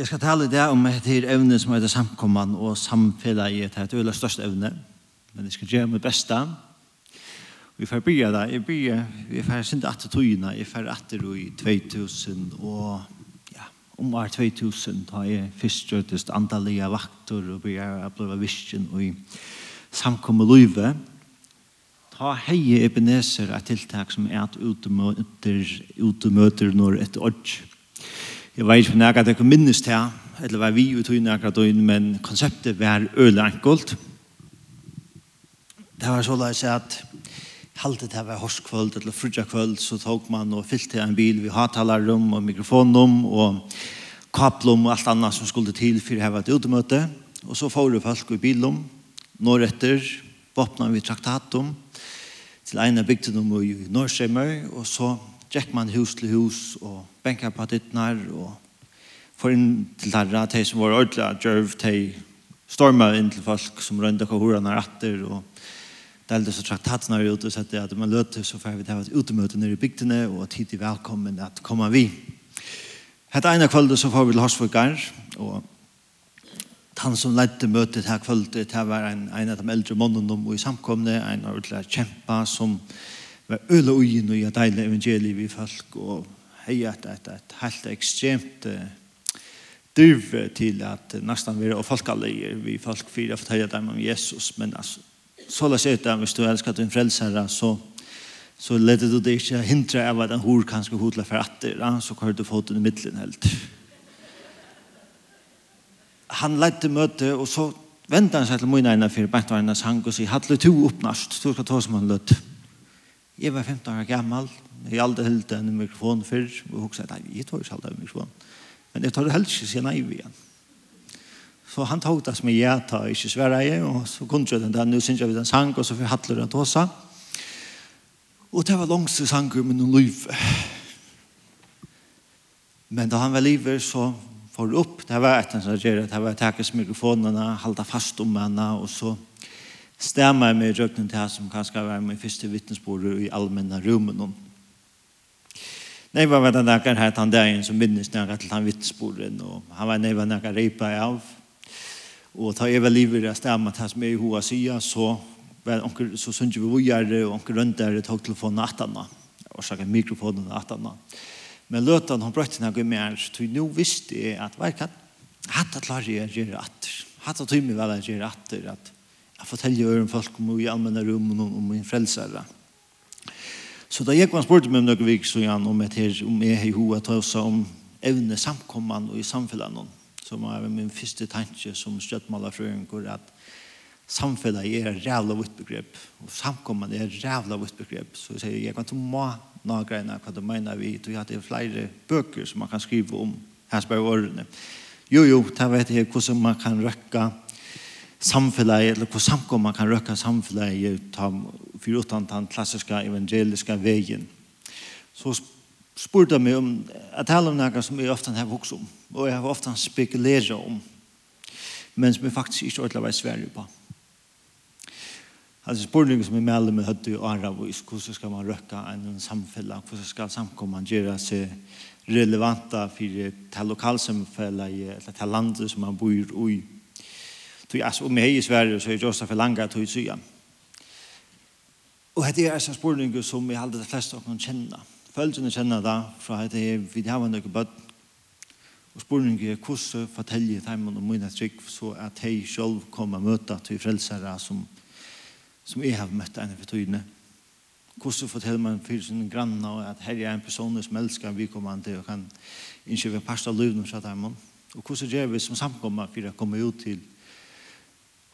Jeg skal tale i dag om et her evne som heter samkomman og samfellet. Det et her øyla største evne, men jeg skal gjøre mitt beste. Vi får bygge det. Jeg bygge, vi får sinde atter togene. Jeg får atter i 2000 og ja, om år 2000 har jeg først gjørtest antallige vakter og bygge av bli visken og i samkommet løyve. Ta heie Ebenezer et tiltak som er at utemøter, utemøter når et ordentlig Jeg vet ikke om jeg hadde minnes til, eller var vi ut i nærkere døgn, men konseptet var øle enkelt. Det var så la jeg si at halte det var horskvöld eller frutjakvöld, så tog man og fyllte en bil vi hattalarum og mikrofonum og kaplum og alt annet som skulle til for å ha et utemøte. Og så får vi folk i bilum, når etter, våpna vi traktatum, til ene bygden om i Norsheimer, og så gikk man hus til hus og benka på dittnar og for inn til herra, de som var ordentlig djørv, de storma inn til folk som rønda hva hura er atter og delte så traktatene er ute og sette at man løte så får vi det et utemøte nere i bygdene og tid til velkommen at komme vi. Hette ene kvölde så får vi til Horsvukar og han som ledde møtet her kvöldet, det var en, en av de eldre månene og i samkomne, en av ordentlig kjempa som var øle ugen og jeg deile evangeliet vi folk og hei at et, et helt ekstremt drive til at nesten vi er folkallige vi folk fyrir for tøye dem om Jesus. Men altså så la seg ut at hvis du elskar din frelsere så så leder du det ikke hindre av at en hår kanskje hodler for atter så kan du få den i middelen helt. Han ledde møte og så ventet han seg til min ene for bare en sang og sier hadde du oppnast du skal ta som han lødde Jeg var 15 år gammel, jeg har aldri hilde en mikrofon før, og hun sa, nei, jeg tar ikke aldri en mikrofon. Men jeg tar det helst ikke si nei igjen. Så han tog det som jeg ja, ta ikke svære jeg, og så kunne jeg den der, nå synes jeg vi den sang, og så får jeg hattler den tåsa. Og det var langste sanger med noen liv. Men da han var livet, så får det opp, det var et eller annet, som det var takkes mikrofonene, halda fast om henne, og så stemmer med røkken til som kanskje var min første vittnesbord i allmänna rummen. Nei, var det noen her han dagen som minnes noen til han vittnesborden, og han var nei, var noen reipa av. Og ta eva livet av stemmer til som er i hoa sida, så var onker, så synes vi vujere, og onker røndere tog telefonen atana, og sakka mikrofonen atana. Men løtan, han brøtte noen mer, så nå visste jeg at hva kan, hatt at klarer jeg å gjøre atter. Hatt at tog meg vel å gjøre atter, at fortelle øren folk om i allmenne rum og om min frelsere. Så da jeg var spurt meg om noen vik, så gjerne om, her, om jeg har hoa til oss om evne samkommende og i samfunnet. som var min første tanke som støttmalerfrøyngor at samfunnet er et rævla vitt begrep, og samkommende er et rævla vitt begrep. Så jeg sier, jeg kan ikke må nagreina hva du mener vi, du har det flere bøker som man kan skrive om her spør årene. Jo, jo, det vet jeg hvordan man kan røkke samfunnet, eller hvor samkommer man kan røkke samfunnet for utan den klassiske evangeliske veien. Så spurte jeg meg om at tale om noe som jeg ofte har vokst om, og jeg har ofte spekulert om, men som jeg faktisk ikke ordentlig var sverre på. Altså spurningen som jeg melder meg høyde i Aravis, hvordan skal man røkke en samfunnet, hvordan skal samkomman gjøre seg relevanta for det lokalsamfunnet, eller det landet som man bor i, tog altså om jeg er i Sverige, så er Josef for langa tog ut sya. Og hette er en spurning som vi aldri de fleste av noen kjenner. Følgene kjenner da, fra at jeg vil ha noen bøtt. Og spurningen er hvordan forteller jeg dem om mine trygg, så at jeg selv kommer og møter til frelsere som, som jeg har møtt en av tøyene. Hvordan forteller man for sine granner at her er en person som elsker vi kommer til og kan innkjøpe pasta løvnum fra dem. Og hvordan gjør vi som samkommer for å komme ut til frelsere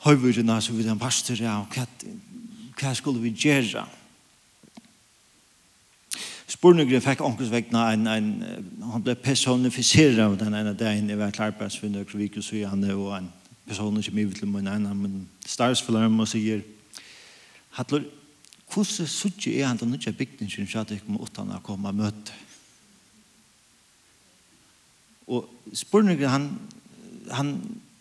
høyvurina som vi den pastor av, hva, hva skulle vi gjøre? Spurningren fikk ångelsvekna en, en, han ble personifiseret av den ene dagen jeg var klarpass for nøkker vik og så gjerne, og en person som er til min ene, men starsfølger og sier, Hattler, hvordan suttje er han den nødja bygningen som sier at jeg kommer åttan å komme og møte? Og spurningren, han, han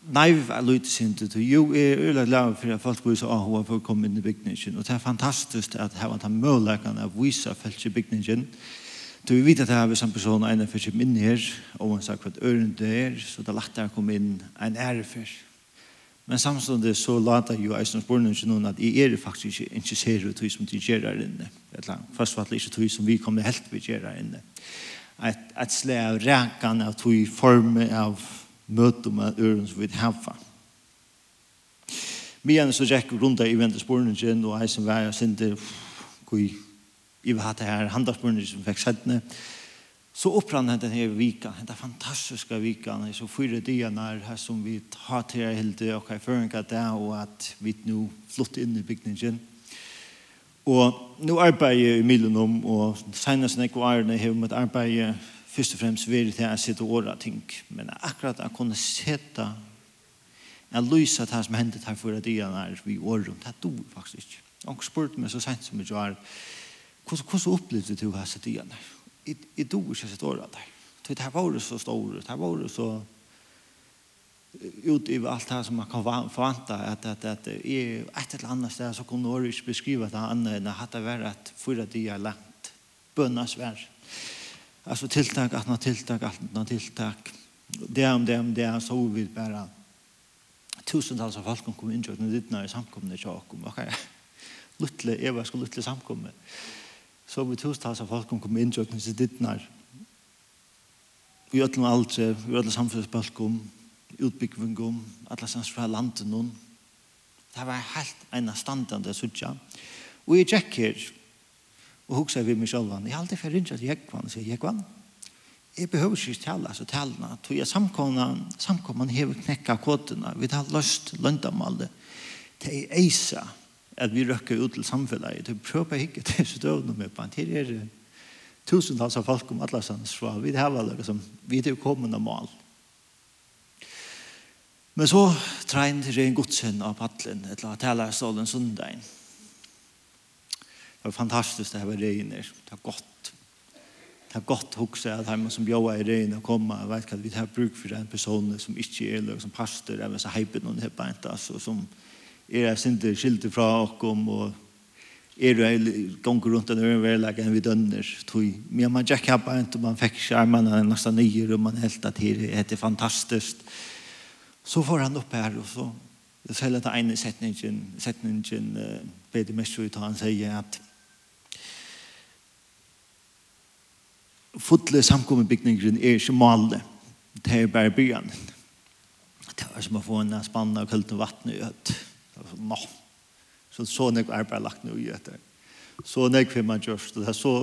Nei, jeg lytter sin til det. jo jeg er øyelig glad for at folk vill så ha för komma inn i bygningen. Og det er är fantastiskt att ha den möjligheten å vise folk i bygningen. Du vi vet att det här som person en för sig inn her, og man sagt vad øren det är så det er lagt å komme inn en ære for. Men samtidig så låter ju Eisen spåren ju någon att i är faktiskt inte intresserad av som de gjør her inne. Først är fast ikke lite som vi kommer helt til å gjøre her inne. Et, et slag av räkan av tog form av møte med øren som vi hava. Men så gikk rundt i ventesporningen, og jeg som var, jeg synte, hvor jeg vil ha det her handasporningen som fikk settene. Så opprann han denne vika, denne fantastiske vika, så fyra dyrene her som vi har til her hele tiden, og har føringer det, og at vi nå flott inn i bygningen. Og nå arbeider jeg i Milenum, og senest når jeg var har jeg med arbeidet först och främst vill det att sitta åra ting. Men akkurat å kunne sette en lysa det här som hände här förra dagen när vi år runt. Det du faktisk ikke. Og spurte meg så sent som jeg var hvordan opplevde upplevde du här sitt igen? Jeg dog ikke sitt åra der. Det her var så stort. Det her var så ut i allt det här som man kan förvänta att att att i ett eller annat ställe så kommer Norris beskriva det andra än att det var att förra dagen långt bönnasvärd Alltså tilltag, attna tilltag, attna tiltak. Det om det om det så vi bara tusentals av folk kom in och det när samkomna i kyrkan. Okej. Luttle, Eva skulle luttle samkomna. Så vi tusentals av folk kom in och det när vi öllum alt, vi öllum samfunnsbalkum, utbyggvingum, alla sanns fra landen nun. Det var helt ena standande sutja. Og jeg tjekk her, og hugsa við mig sjálvan. Jeg har alltid fyrir rinja til Jekvann, sier, Jekvann, jeg behøver ikke tala, så talna, tog jeg samkomna, samkomman hever knekka kåtena, vi tar løst løndamalde, det er eisa, at vi røkker ut til samfunnet, det er prøver ikke til støvnum med på, det er tusentals av folk om alle sanns fra, vi har alle, som, vi er kommende mål. Men så trein til en godsen av paddelen, et å tala i stålen sundagen, Det var fantastiskt det här var regner. Det var gott. Det var gott också att han som bjöd i regn och komma. Jag vet att vi har bruk för en person som inte är eller som pastor. Även så hajpen någon här inte Alltså som är inte skilt ifrån och om och är du gonger rundt den över enn vi dønner. Men man jack hapa inte man fick skärmarna nästan nye, og man helt at det er fantastiskt. Så får han upp här og så Det säger att den ene setningen, setningen uh, blir mest ut han sier at fotle samkommebygningen er ikke malet. Det er bare byen. Det var som å få en spann av kult og vatten i øt. Nå. Så så nek er bare lagt noe i øt. Så nek vil man gjørst. Det er så,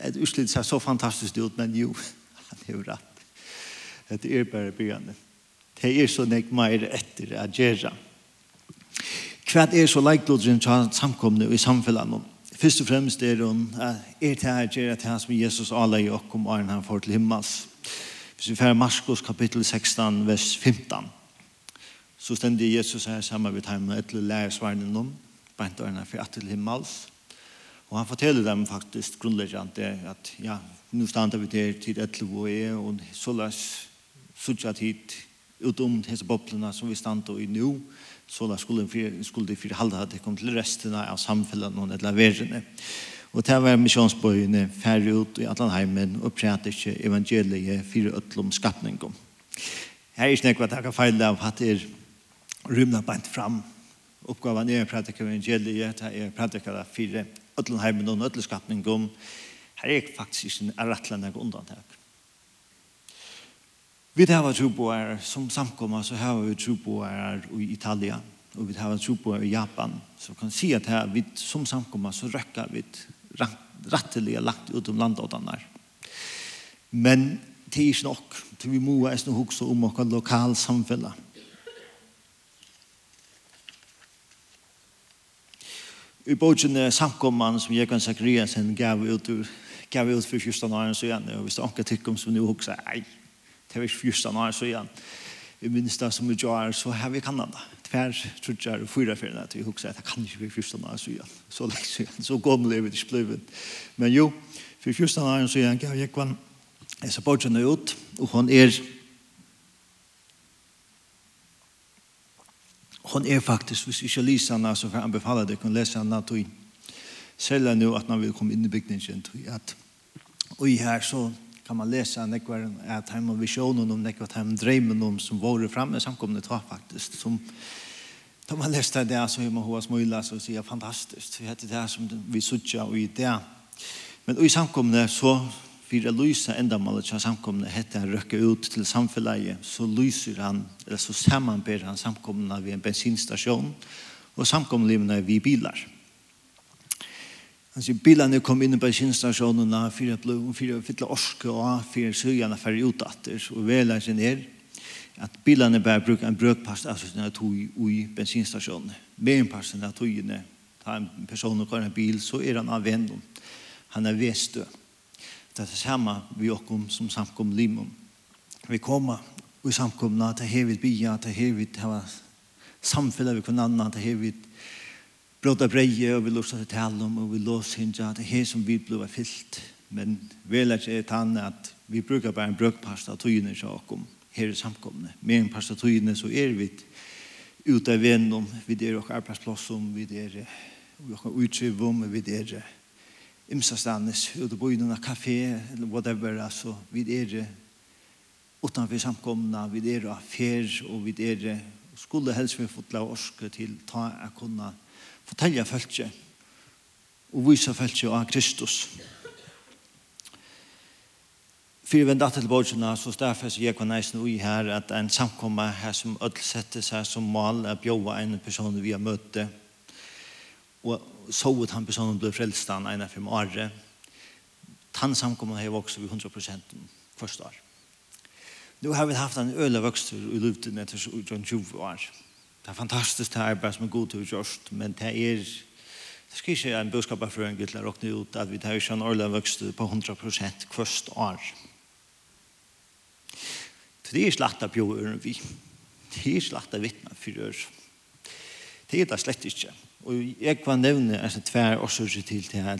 et utslitt ser så fantastisk ut, men jo, han er jo rett. Det er bare byen. Det er så nek mer etter å gjøre. Hva er så leiklodren samkomne i samfunnet? Først og fremst er hun er til her gjør at han som Jesus alle i okkom er han får til himmels. Hvis vi fer Marskos kapittel 16, vers 15, så stender Jesus her sammen med ham og etter læresvarnen om, bant årene for at til himmels. Og han forteller dem faktisk grunnleggende at ja, nå standa vi der til etter hvor jeg er, og så løs suttja tid utom disse boblene som vi standa i nå, så la skulle vi skulle det för halda det kom till resten av samhället någon eller världen. Och där var missionsböjene färre ut i Atlanheimen och prätiske evangeliet för ötlom skattningom. Här är snäck vad jag kan fejla av att er rymna bant fram. Uppgavan är att predika evangeliet, här är att predika det för ötlom heimen och ötlom skattningom. Här är faktiskt en arrattlandag undan. Vi har troboere som samkommer, så har vi troboere i Italia, og vi har troboere i Japan. Så kan si at her, vi som samkommer, så røkker vi rettelig lagt ut om landådene. Men det er ikke nok, til vi må er sånn hukse om våre lokal samfunnet. I bogen samkomman som Jekan Zakriasen gav ut, gav ut for 14 år siden, og hvis det er noen som nu hukser, nei, Det var ikke fyrsta når jeg så igjen. I minnes som vi gjør, så har vi Kanada. Tver, trutjar, fyra fyrir at vi hugsa at det kan ikke bli fyrsta når jeg så igjen. Så lenge så igjen, så gommel er vi ikke blevet. Men jo, for fyrsta når jeg så igjen, gav jeg kvann Esabodjan ut, og hon er hon er faktisk, hvis vi ikke lyser henne, så får jeg anbefale deg å lese henne til selv nu at man vil komme inn i bygningen til at og i her så kan man läsa nekvar at heim og visjonen om nekvar heim dreimen om som våre framme samkomne ta faktisk som da man läste det så hur man hoa smula så sier fantastisk vi hette det som vi sutja og i det men i samkomne så for å lyse endamålet som samkomne heter han røkke ut til samfunnet så lyser han eller så sammanber han samkomne ved en bensinstasjon og samkomne vi bilar Han sier bilene kom inn på kinstasjonene for blod, for å fylle orske og for søgjene for ut og vela sin er at bilene bare bruker en brøkpast av sin tog i bensinstasjonene. Med en pass av togene tar en person og har en bil så er han av vennen. Han er vestø. Det er det samme vi åkom som samkom limon. Vi kommer og samkomna til hevet bya, til hevet samfunnet vi kunne anna, til hevet bråta breie, og vi låsa til tale om, og vi lås hindra, det er her som vi blei fyllt. Men vel er det tann at vi brukar bare en brøkpast av tøyene sjakom, her i samkomne. Med en past av tøyene så er vi ut av vennom, vi er og arbeidsplassom, vi er og utryvom, vi er imsa stannes, ute på innan kafé, eller whatever, altså, vi er utanfor samkomna, vi er av og vi er skulle helst vi fått la orske til ta a kunna fortelle følge og vise følge av Kristus. Fyrir vi at til borgina, så stafes jeg kan eisen ui her at en samkomma her som ødelsettes seg som mal er bjóa en person vi har møte og så ut han personen ble frelstan en av fem år Tann samkomma har vokst vi 100% første år. Nå har vi haft en øle vokst i luften etter 20 år. Det er fantastisk det arbeid som er god til å gjøre, men det er det skal ikke en budskap av frøen til å råkne ut at vi tar ikke en årlig vokst på 100% kvøst år. Så det er slett av bjøren vi. Det er slett av vittna for oss. Det er det slett ikke. Og jeg kan nevne altså, tver årsøker til til her.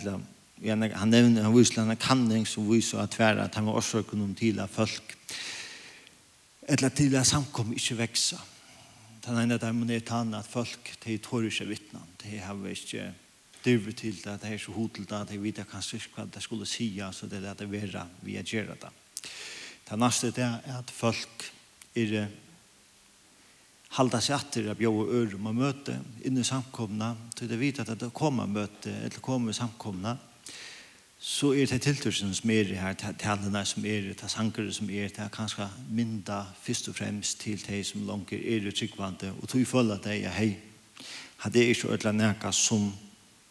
han nevner han viser en kanning som viser at tver at han var årsøker til av folk eller til at samkommet ikke vekser den ene dem er tann at folk de tår ikke vittna. De har ikke dyrt til det, de det ikke hod til det, de vet kanskje hva de skulle si, så det er det vera vi er gjør det. Det neste er at folk er halda seg atter av bjóa ørum og møte inne samkomna, til det vet at det kommer møte, eller kommer samkomna, så er det tiltørsene som er her, talene som er, det sankere som er, det er kanskje mynda først og fremst til de som langer er det tryggvante, og tog følge at jeg, hei, hadde jeg ikke ødelig nækka som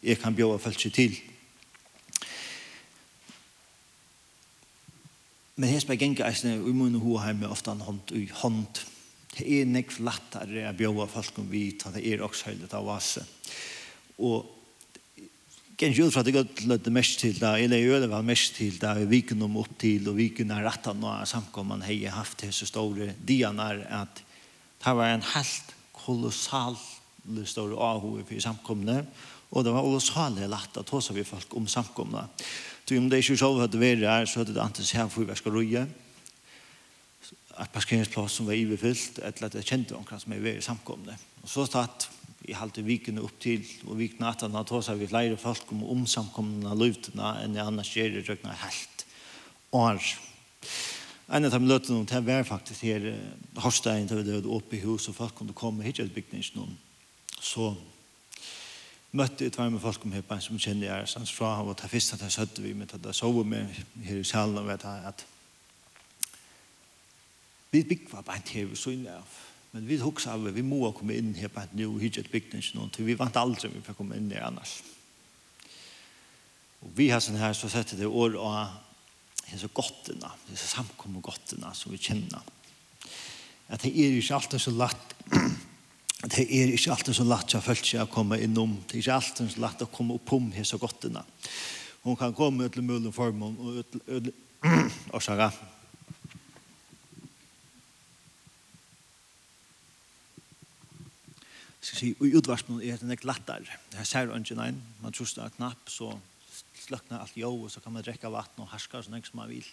jeg kan bjøre følge til. Men her spør genga eisne, og imun hoa heime ofte en hånd i hånd. Det er nekk lettere å bjøre folk om vi, det er også høylet av vase. Og Gen jul fra det gott det mest til da, eller i det var mest til da, i viken om opp til, og viken er rettet nå, samkomman hei haft hese store dianar, at det var en helt kolossal store avhove for samkomne, og det var kolossale latt at hos vi folk om samkomne. Så om det ikke så hadde vært her, så hadde det antes her for vi skal røye, at parkeringsplass som var iverfyllt, eller at jeg kjente omkring som er var i samkomne. Og så tatt i halte viken opp til, og vikene at han har tås av flere folk om omsamkommende løvdene enn jeg annars gjør det røkna helt år. En av de løtene om det var faktisk her Horstein, da vi døde oppe i hus, og folk kunne komme hit til bygningen. Så møtte jeg tvær med folk om hippen som kjenner jeg sans fra, og det første at jeg søtte vi med at jeg sove med her i salen, og vet jeg at vi bygget var bare TV, så inn av Men vi huxar vi, vi må komme inn her på et nu, hit et bygningen, til vi vant aldri vi får komme inn her annars. Og vi har sånn her, så setter det år Det är gottene, hese samkomme gottene som vi kjenner. At det er ikke alltid så lätt det er ikke alltid så lagt som følt seg å komme innom, det er ikke alltid så lätt å komme opp om så gottene. Hun kan komme til mulig och og til, og skal si, i utvarsmen er det nek Det Her ser ønsken ein, man trus det er knapp, så sløkner alt jo, og så kan man drekka vatten og harska så nek som man vil.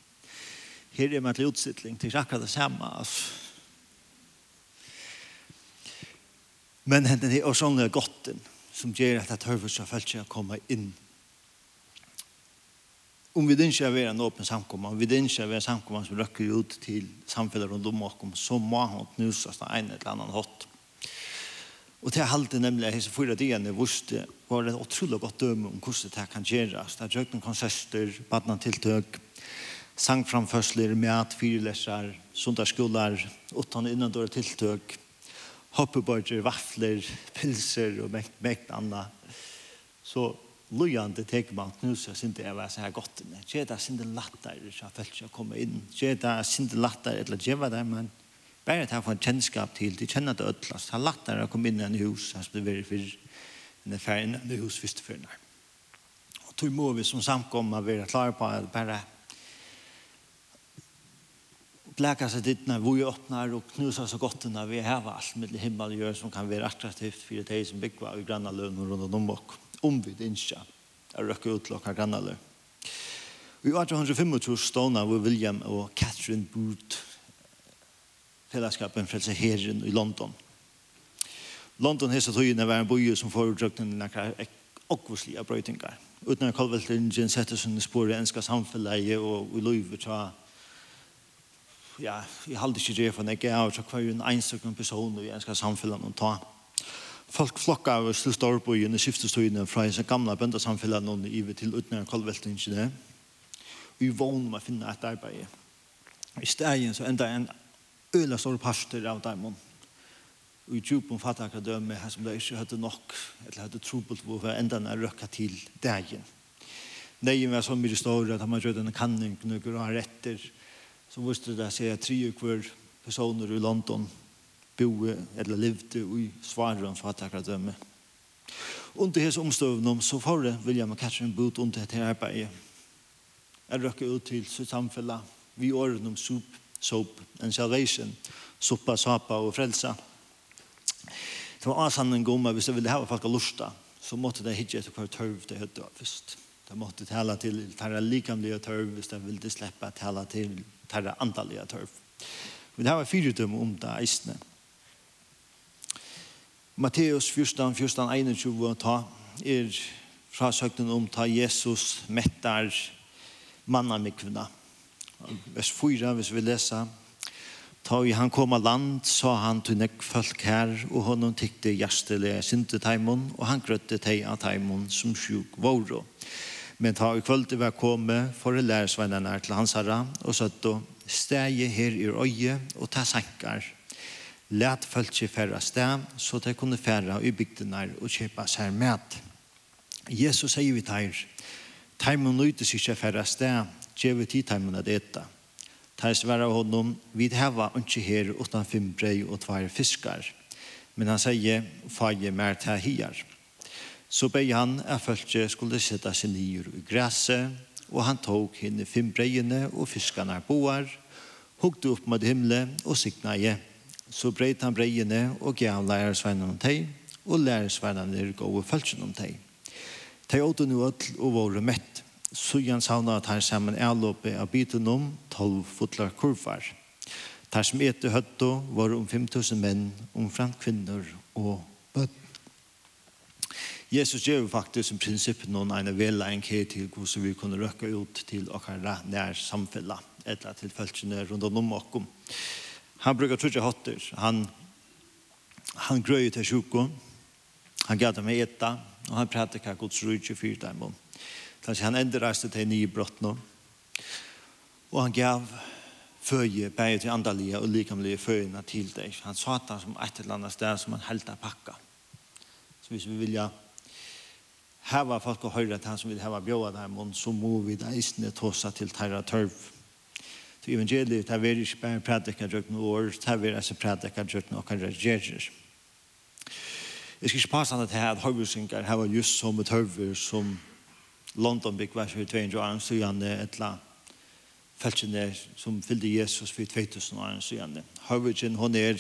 Her er man til utsittling til akkurat det samme, altså. Men henne er også sånn gotten, som gjør at det tørver seg følt seg å komme inn. Om vi ikke er ved en åpen samkomma, om vi ikke er ved en samkomma som røkker ut til samfunnet rundt om oss, så må han knusas av en eller annen hatt. Og til halde nemlig hese fyra diene vuste var det utrolig godt døme om hvordan det kan gjøres. Det er jøkken konserter, badnatiltøk, sangframførsler, mat, fyrlesar, sundagsskolar, utan innandåra tiltøk, hoppeborger, vafler, pilser og mekt, mekt anna. Så lojande teker man knusa sindi av hva som er godt. Gjeda sindi lattar, så jeg følte å komme inn. Gjeda sindi lattar, eller gjeva der, men Bare at jeg får en kjennskap til, de kjenner det ødelast. Han latt der å komme inn i en hus, han skulle være for en ferien, en hus første ferien. Og tog må vi som samkommer være klare på at bare blæka seg dit når vi åpner og knusar så godt når vi har alt med himmel gjør som kan være attraktivt for det som byggva och granna lön rundt runt om och om vi det ikke er röka ut och granna lön. Vi var 125 stående av William og Catherine Booth fellesskapen frelse herren i London. London hese tøyene var en boje som foretrøkte nekka okkoslige brøytingar. Uten at kolveltringen sette sin spore enska samfunnet og i løyve tja ja, jeg halde ikke det for nek jeg har hver en enstøkken person i enska samfunnet og ta. Folk flokka av oss til Storbojen i skiftestøyene fra en gamle bøndasamfunnet og ive til uten at kolveltringen vi vågner om å finne et arbeid. I stegen så enda en øyla store parster av dem. Og i djupen fattar akkurat døme her som det ikke hadde nok, eller hadde trobult hvor vi enda er røkka til dagen. Nei, var så mye større at man gjør en kanning, nøkker og retter, så visste det seg at tre hver personer i London boe eller levde i svaren fattar akkurat døme. Under hans omstøvnum så får det William og Catherine Booth under dette arbeidet. Jeg røkker ut til sitt samfunn vi åren om sup soap and salvation, soppa, sapa og frelsa. Det var avsanning om at hvis jeg ville ha folk å lusta, så måtte det hitje etter hver tørv det høyde var først. Det måtte tala til tarra likamlige tørv hvis det ville sleppa tala til tarra andalige tørv. men det var døm om det eisne. Matteus 14, 14, 21 ta er fra søkten om ta Jesus mettar mannamikvina Matteus vers 4, hvis vi leser. Ta i han kom av land, sa han til nek folk her, og honom tykte hjertelig sinte teimon, og han grøtte teg av teimon som sjuk våro. Men ta i kvöld var komme, for å lære svennerne til hans herre, og søtt og steg her i øye, og ta sankar. Læt folk ikke færre sted, så de kunne færre i bygdene og kjøpe seg med. Jesus sier vi teir, teimon nøyte seg færre sted, djeve tid heimen at eta. Tar av honom, vi heva ikke her utan fem brei og tvær fiskar. Men han sier, faje mer ta hier. Så bei han er følge skulle sette seg nyer i græset, og han tog henne fem breiene og fiskarna boar, hukte opp med himle og sikna i. Så breit han breiene og gav lærersveinene om teg, og lærersveinene er gode følgen om teg. Teg åtte jo ødel og våre mett. Sujan savna at han sammen avlåpet av biten om tolv fotlar kurvar. Tar som etter høtto var om 5000 menn, omframt kvinner og bøtt. Jesus gjør jo faktisk som prinsipp noen ene kje til hvordan vi kunne røkke ut til okkara nær samfella, eller til følelsene rundt om okkom. Han brukar trutja hotter. Han, han grøy til sjuko. Han gav dem etta, og han pratikar gods rujtje fyrt dem om. Kanskje han endreiste til nye nå. Og han gav føje, bæge til andalige og likamlige føjene til deg. Han sa det som et eller annet sted som han helt pakka. Så hvis vi vilja heva folk og høre til han som vil heva bjåa dem, så må vi da isne tåsa til tæra tørv. Så evangeliet, det er ikke bare prædikar drøkken år, det er ikke prædikar drøkken og kan reagerer. Jeg skal ikke passe han til at høyresynger heva just som et høyre som London bygg var så 200 år siden etla der som fyllde Jesus for 2000 år siden. Høvudgen, hon er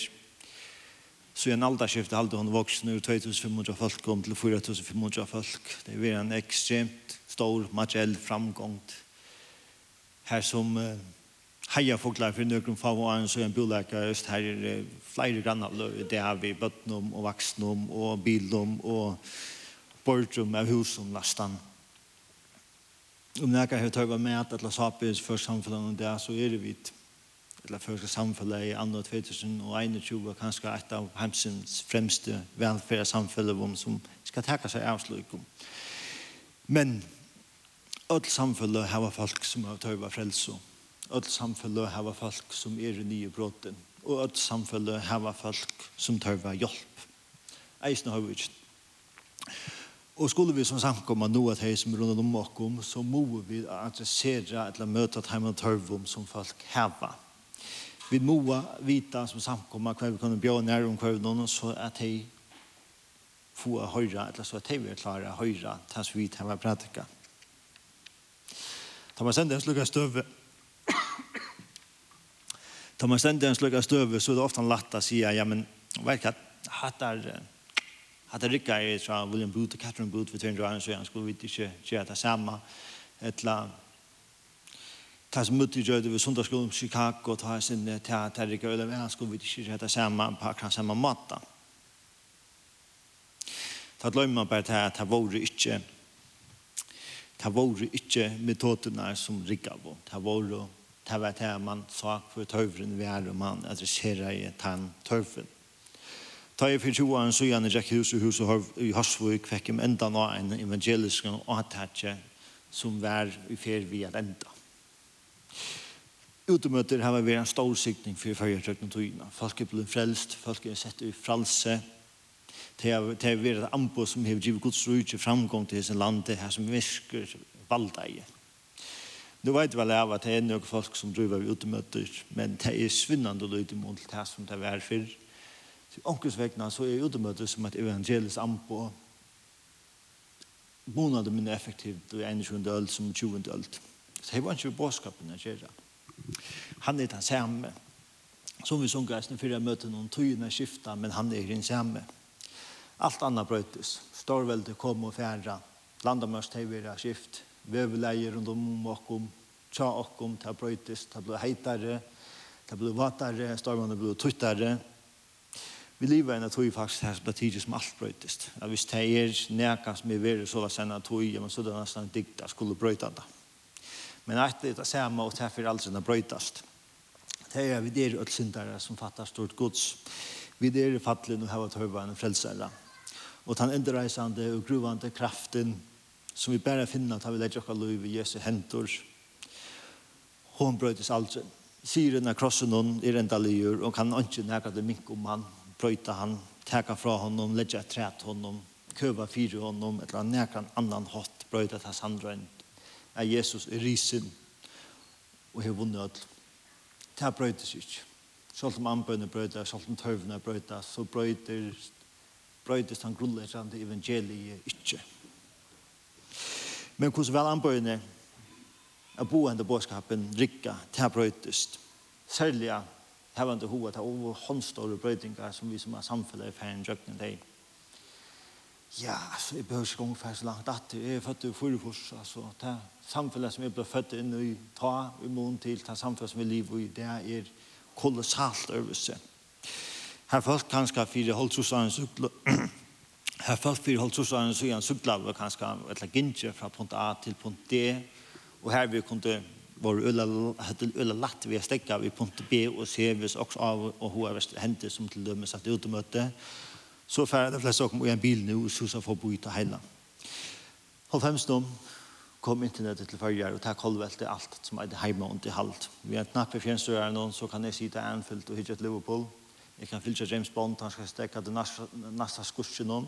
så en en alderskifte halde hon voksen ur 2500 folk kom til 4500 folk. Det er en ekstremt stor materiell framgångt her som uh, heia folklar for nøkron fav og annen så en boleikar øst her er uh, flere grannar det har vi bøttnum og vaksnum og bilum og bortrum av husum lastan om några har tagit med att alla sapis för samfällan och där så är det vitt eller för samfällan i andra 2000 och 21 kanske ett av hemsens främste välfärdssamfällan som ska tacka sig avslutning. Men öll samfällan har folk som har tagit frälso. Öll samfällan har folk som är i nya brotten och öll samfällan har folk som tar hjälp. Eisen har vi inte. Og skulle vi som samkomma nå at hei som rundt om okkom, så må vi adressere eller møte at heimann tørvom som folk heva. Vi må vita som samkomma hva vi kan bjøre nær om hver noen, så at hei få a høyra, eller så at hei vi er klare a høyra, tas vi til hva prædika. Ta man sender en slukka støve, ta man sender en slukka støve, så er det ofte latt å si, ja, men, vet hva, hatt er, at det rikka er fra William Booth og Catherine Booth for 200 år, så han skulle vidt ikke gjøre det samme. Etla, ta som mutti gjøde ved sundagsskolen i Chicago, ta sin teater, rikka øyla, han skulle vidt ikke gjøre det samme på akkurat samme måte. Ta løy glömmer bare til at det var ikke det var ikke metodene som rikka på. Det var det var det man sa for tøvren vi er og man adresserer i tann tøvren. Ta i for 20 så gjerne jeg hus og hus og i Hørsvøk fikk jeg enda nå en evangelisk atatje som var i fer vi er enda. Utemøter har vært en stor sikning for førjetøkken togene. Folk er blitt frelst, folk er sett i fralse, det har vært et ambo som har givet Guds rujtje framgång til sin land, det her som virker valdeie. Nu vet vel av at det er noen folk som driver utemøter, men det er svinnande lyd i mål til det som det var fyrir til ånkesvekna så er utemøtet som et evangelisk ambo bonade min effektivt og i 21. øl som 20. øl. Så det var ikke bådskapen jeg gjør. Han er den samme. Som vi sunker eisen før jeg møter noen tøyene skifta, men han er den samme. Alt annet brøytes. Storvelde kom og fjerra. Landamørs tevera skift. Vøveleier rundt om okkom. Tja okkom, ta brøytes. Ta ble heitare. Ta ble vatare. Storvende ble tuttare vi lever en tog faktisk her som det som alt brøytest. At hvis det er nækka som er veri, så var sen at tog, men så er det nesten en dikta skulle brøyta det. Men at det er samme, og det er aldri brøytast. Det er vi der øl syndere som fattar stort gods. Vi der er fattelig og hava tøyva en frelsere. Og den endreisende og gruvande kraften som vi bare finner at vi legger oss lov i Jesu hentor, hon brøytes aldri. Aldri syren av krossen hon i renta liur, og kan ikke nære det mink om han, prøyta han, teka fra honom, ledja træt honom, køva fyre honom, eller nære en annan hatt, brøyta tas andre enn. Er Jesus i risen, og har vunnet alt. Det brøytes ikke. Selv om anbøyne brøyta, selv om tøvene brøyter, så brøyter, brøytes han grunnleggjande evangeliet ikke. Men hvordan vel anbøyne at boende bådskapen rikka til her brøytest. Særlig hevande hoa ta over håndstore brøytingar som vi som er samfunnet i ferdig drøkken deg. Ja, altså, jeg behøver ikke ungefær så langt at jeg er født i Fyrfors, altså, det samfunnet som jeg ble født inn i, ta i mån til, det samfunnet som vi lever i, det er kolossalt øvelse. Her falt kanskje fire holdsosene sykler, her folk fire holdsosene sykler, sykler kanskje, eller gintje fra punkt A til punkt D, Og her vi kunne var øla hattel øla latt vi stekka vi punkt B og se hvis også av og hva verst hendte som til dømme satt ut møte så færre de fleste kom i en bil nu og så får bo ut av heila fem stund kom internettet til farger og takk holdvelte alt som er heima og til halvt vi er knappe fjernstøyere någon så kan jeg sitte Anfield og hitje til Liverpool jeg kan fylse James Bond han skal stekka til nästa skursen noen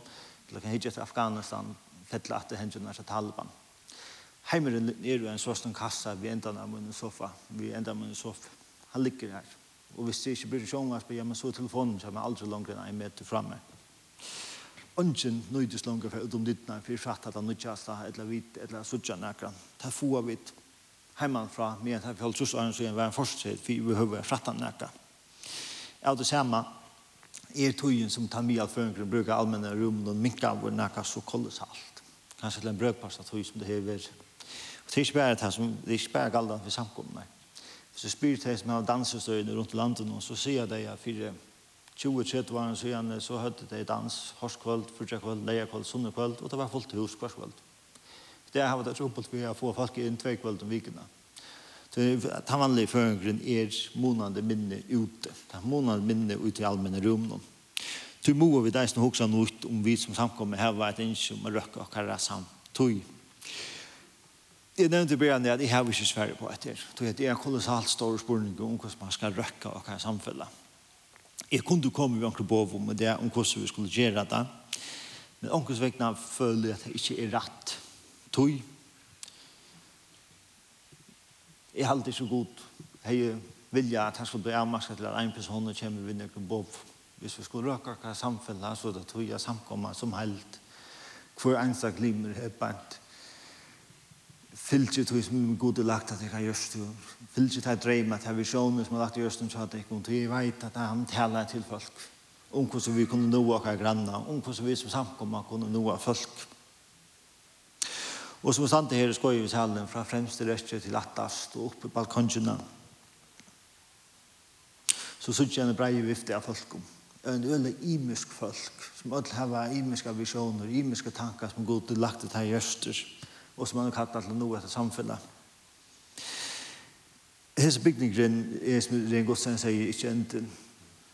eller kan hitje til Afghanistan fettle at det hendte nasta Taliban heimeren er jo en sånn kassa vi enda av min sofa. Vi enda av min sofa. Han ligger her. Og hvis det ikke blir sjångvarspe, ja, men så telefonen så er man aldri langere enn en meter fremme Ønsken nøydes langere for utom dittene, for jeg fatt at han nødkjasta, eller vidt, eller suttja nekran. Ta få av vidt heimanfra, med en herfjall og så var en forskjell, for vi høver fratt han nekran. Jeg det samme, er tøyen som tar mye av føringen bruker allmenne rum, og minker av vår nekka så kolossalt. Kanskje til en brøkpasta tøy som det hever Og det er ikke bare det som, det er ikke bare galda for samkomne. Hvis du spyr til som har dansestøyene rundt landet nå, så sier jeg det for 20-30 år siden så hørte det dans, horskvöld, fyrtjakvöld, lejakvöld, sunnekvöld, og det var fullt hus hverskvöld. Det har vært oppholdt for å få folk inn tve kvöld om vikene. Så den vanlige føringen er månande minne ute. Det er månande minne ute i allmenne rummen. Du må vi deisen hoksa noe om vi som samkommer her var et innsjum og røkka og karra samt tog. Jeg nevnte i begynnelsen at jeg har ikke sverre på etter. Det er en kolossalt stor spørning om hvordan man skal røkke og hva samfunnet. Jeg kunne komme med omkring bov om det, om hvordan vi skulle gjøre det. Men omkring vekkene føler jeg at det ikke er rett. Tøy. Jeg har alltid så god. Jeg vilja at han skulle bli avmarska til at en person kommer med omkring bov. Hvis vi skulle røkke og hva samfunnet, så er det tøy jeg samkommer som helt. Hvor ensak limer er bant fylgje tog som god er lagt at jeg har gjørst og fylgje tog dreima til visjoner som er lagt i gjørsten så at jeg kom til jeg vet at han taler til folk om hvordan vi kunne nå av granna om hvordan vi som samkomma kunne nå folk og som er stande her skoj i salen fra fremste restje til attast og oppe i balkongina så sutt jeg en brei vifte av folk om en øle imisk folk som alle har imiska visjoner imiska tankar som god er lagt til jeg gjørster og som man har kallat til noe etter samfunnet. Hes bygningren er som Ren Godstein sier ikke enden.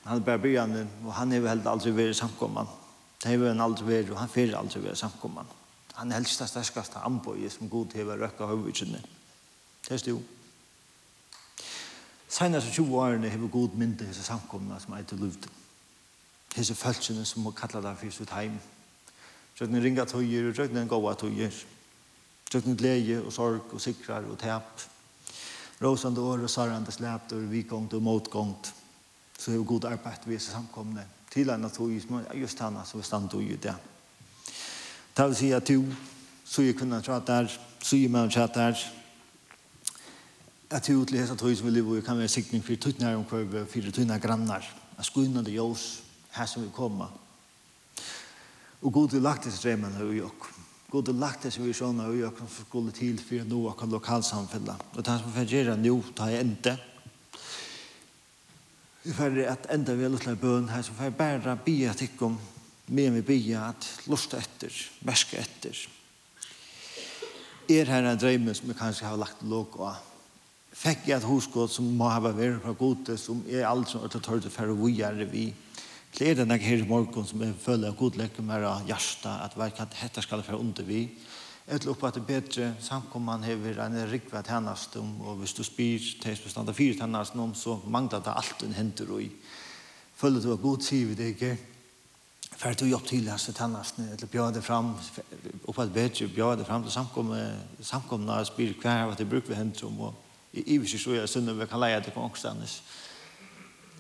Han er bare begynnende, og han er vel heller aldri vært samkomman. Det er han aldri vært, og han fer aldri vært samkomman. Han er helst det sterskaste anbøye som god til å røkke høyvitsjene. Det er stu. Senast 20 årene har vi god mynda hese samkomna som er til luften. Hese følelsene som må kalla det for sitt heim. Sjøkken ringa tøyer, og sjøkken gåa tøyer. Sjøkken Tjøkken glede og sorg og sikrar og tep. Rosande år og sarrande slæter, vikongt og motgångt. Så er det god arbeid vi er samkomne. Til en at vi just henne som vi stand i det. Ta vil si at du, så er kvinnan tjatt der, så er man tjatt der. At du til hessa tog som vi lever kan være sikning for tøytnær om kvarve, for tøytnær grannar. At det jås, her som vi kommer. Og god vil lagt disse dremmene i okkur. God har lagt det som vi sånn og jeg kan skulle til for noe av lokalsamfunnet. Og det som får gjøre nå, tar jeg enda. Vi får at enda vi har lyst til bøn her, så får jeg bare be at ikke om mer vi be at lyst etter, merske etter. Er her en drømme som jeg kanskje har lagt låg av. Fikk jeg et hosgått som må ha vært fra gode, som er aldri har tørt å fære vujere vi. Det er denne her i morgen som jeg føler at god lekker mer av hjertet, at hver kan dette skal være under vi. Jeg tror på at det er bedre samkomman hever en rikve tjenest om, og hvis du spyr til bestand av fire tjenest om, så mangler det alt en henter og i. Føler du at god sier vi det ikke, Fær du jobb til hans tannasne, eller bjør det fram, oppa et bedre, bjør det fram til samkomna, spyr hver av at det bruker vi henter om, og i ivis i så er sunnet vi kan leie det på ångstandes. Mm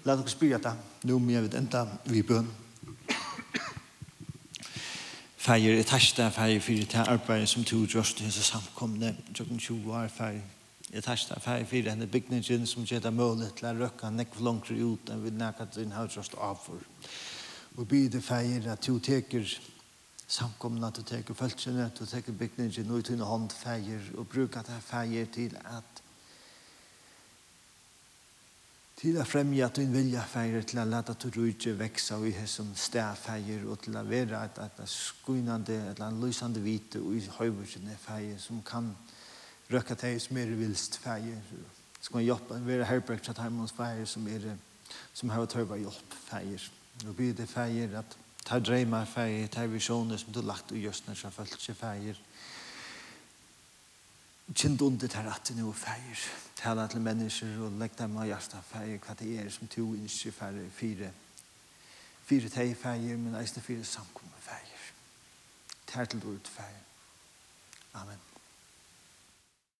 La dere spyrja det. Nå må jeg vet enda vi bøn. Feir er testa, feir fyrir til arbeidet som tog gjørst i hans samkomne. tjokken 20 år feir er testa, feir fyrir henne bygningen som gjør det mulig til å røkke nekv langt ut enn vi nekket din hans av for. Og bide feir at to teker samkomna at du teker følelsene, at du teker bygningen og i tunne hånd feir og bruker det feir til at til å fremja din vilja feirer, til å lade at du rujtje vekse i hesson stafeier, og til å være et, et, et skuinande, et eller lysande vite i høyvursene feier, som kan røkke til som er vilst feier. Skal man hjelpe, være herberg til hos feier som er, som har tøyva hjelp feier. Og blir det feier at ta dreimar feier, ta visjoner som du lagt og gjøstner som følt seg feier, kjent under til at det nå feir. Tala til mennesker og legg dem av hjertet feir hva det er som to innskje færre fire. Fire teg feir, men eisne fire samkommer feir. Tær til ordet feir. Amen.